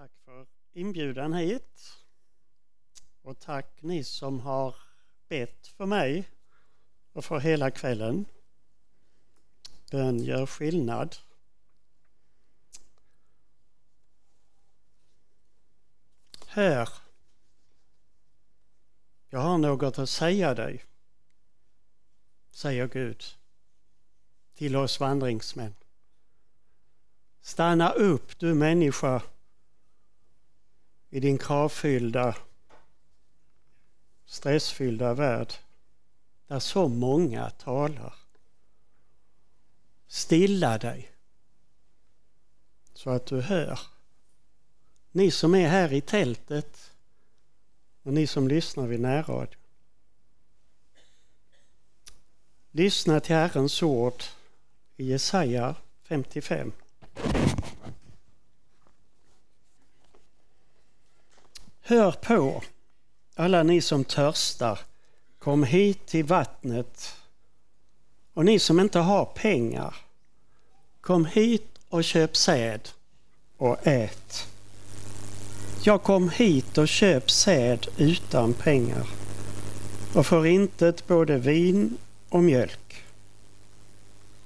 Tack för inbjudan hit. Och tack ni som har bett för mig och för hela kvällen. Bön gör skillnad. Hör. Jag har något att säga dig, säger Gud till oss vandringsmän. Stanna upp du människa i din kravfyllda, stressfyllda värld där så många talar. Stilla dig så att du hör. Ni som är här i tältet och ni som lyssnar vid närradio. Lyssna till Herrens ord i Jesaja 55. Hör på, alla ni som törstar, kom hit till vattnet. Och ni som inte har pengar, kom hit och köp säd och ät. Jag kom hit och köp säd utan pengar och för intet både vin och mjölk.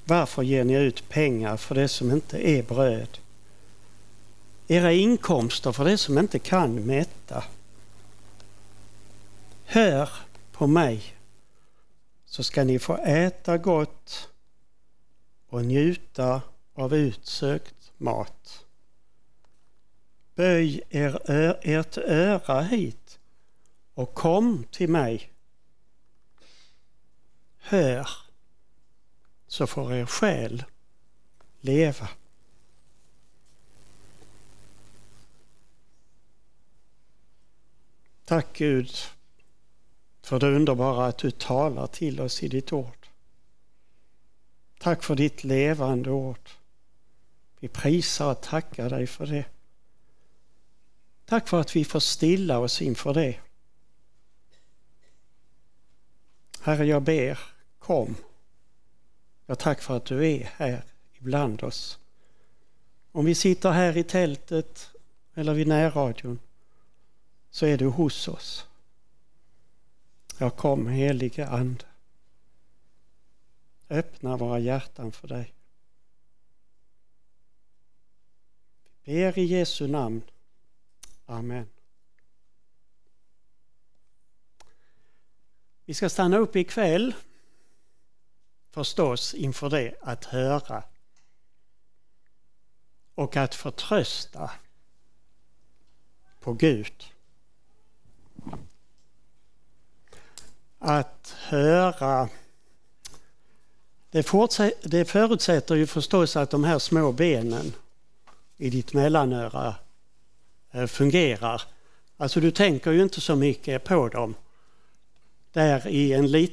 Varför ger ni ut pengar för det som inte är bröd? Era inkomster för det som inte kan mätta. Hör på mig så ska ni få äta gott och njuta av utsökt mat. Böj er, ert öra hit och kom till mig. Hör så får er själ leva. Tack Gud för det underbara att du talar till oss i ditt ord. Tack för ditt levande ord. Vi prisar och tackar dig för det. Tack för att vi får stilla oss inför det. Herre, jag ber, kom. Jag tack för att du är här ibland oss. Om vi sitter här i tältet eller vid närradion så är du hos oss. Jag kom helige Ande. Öppna våra hjärtan för dig. Vi ber i Jesu namn. Amen. Vi ska stanna upp ikväll förstås inför det att höra och att förtrösta på Gud. Att höra det, det förutsätter ju förstås att de här små benen i ditt mellanöra eh, fungerar. Alltså du tänker ju inte så mycket på dem där i en liten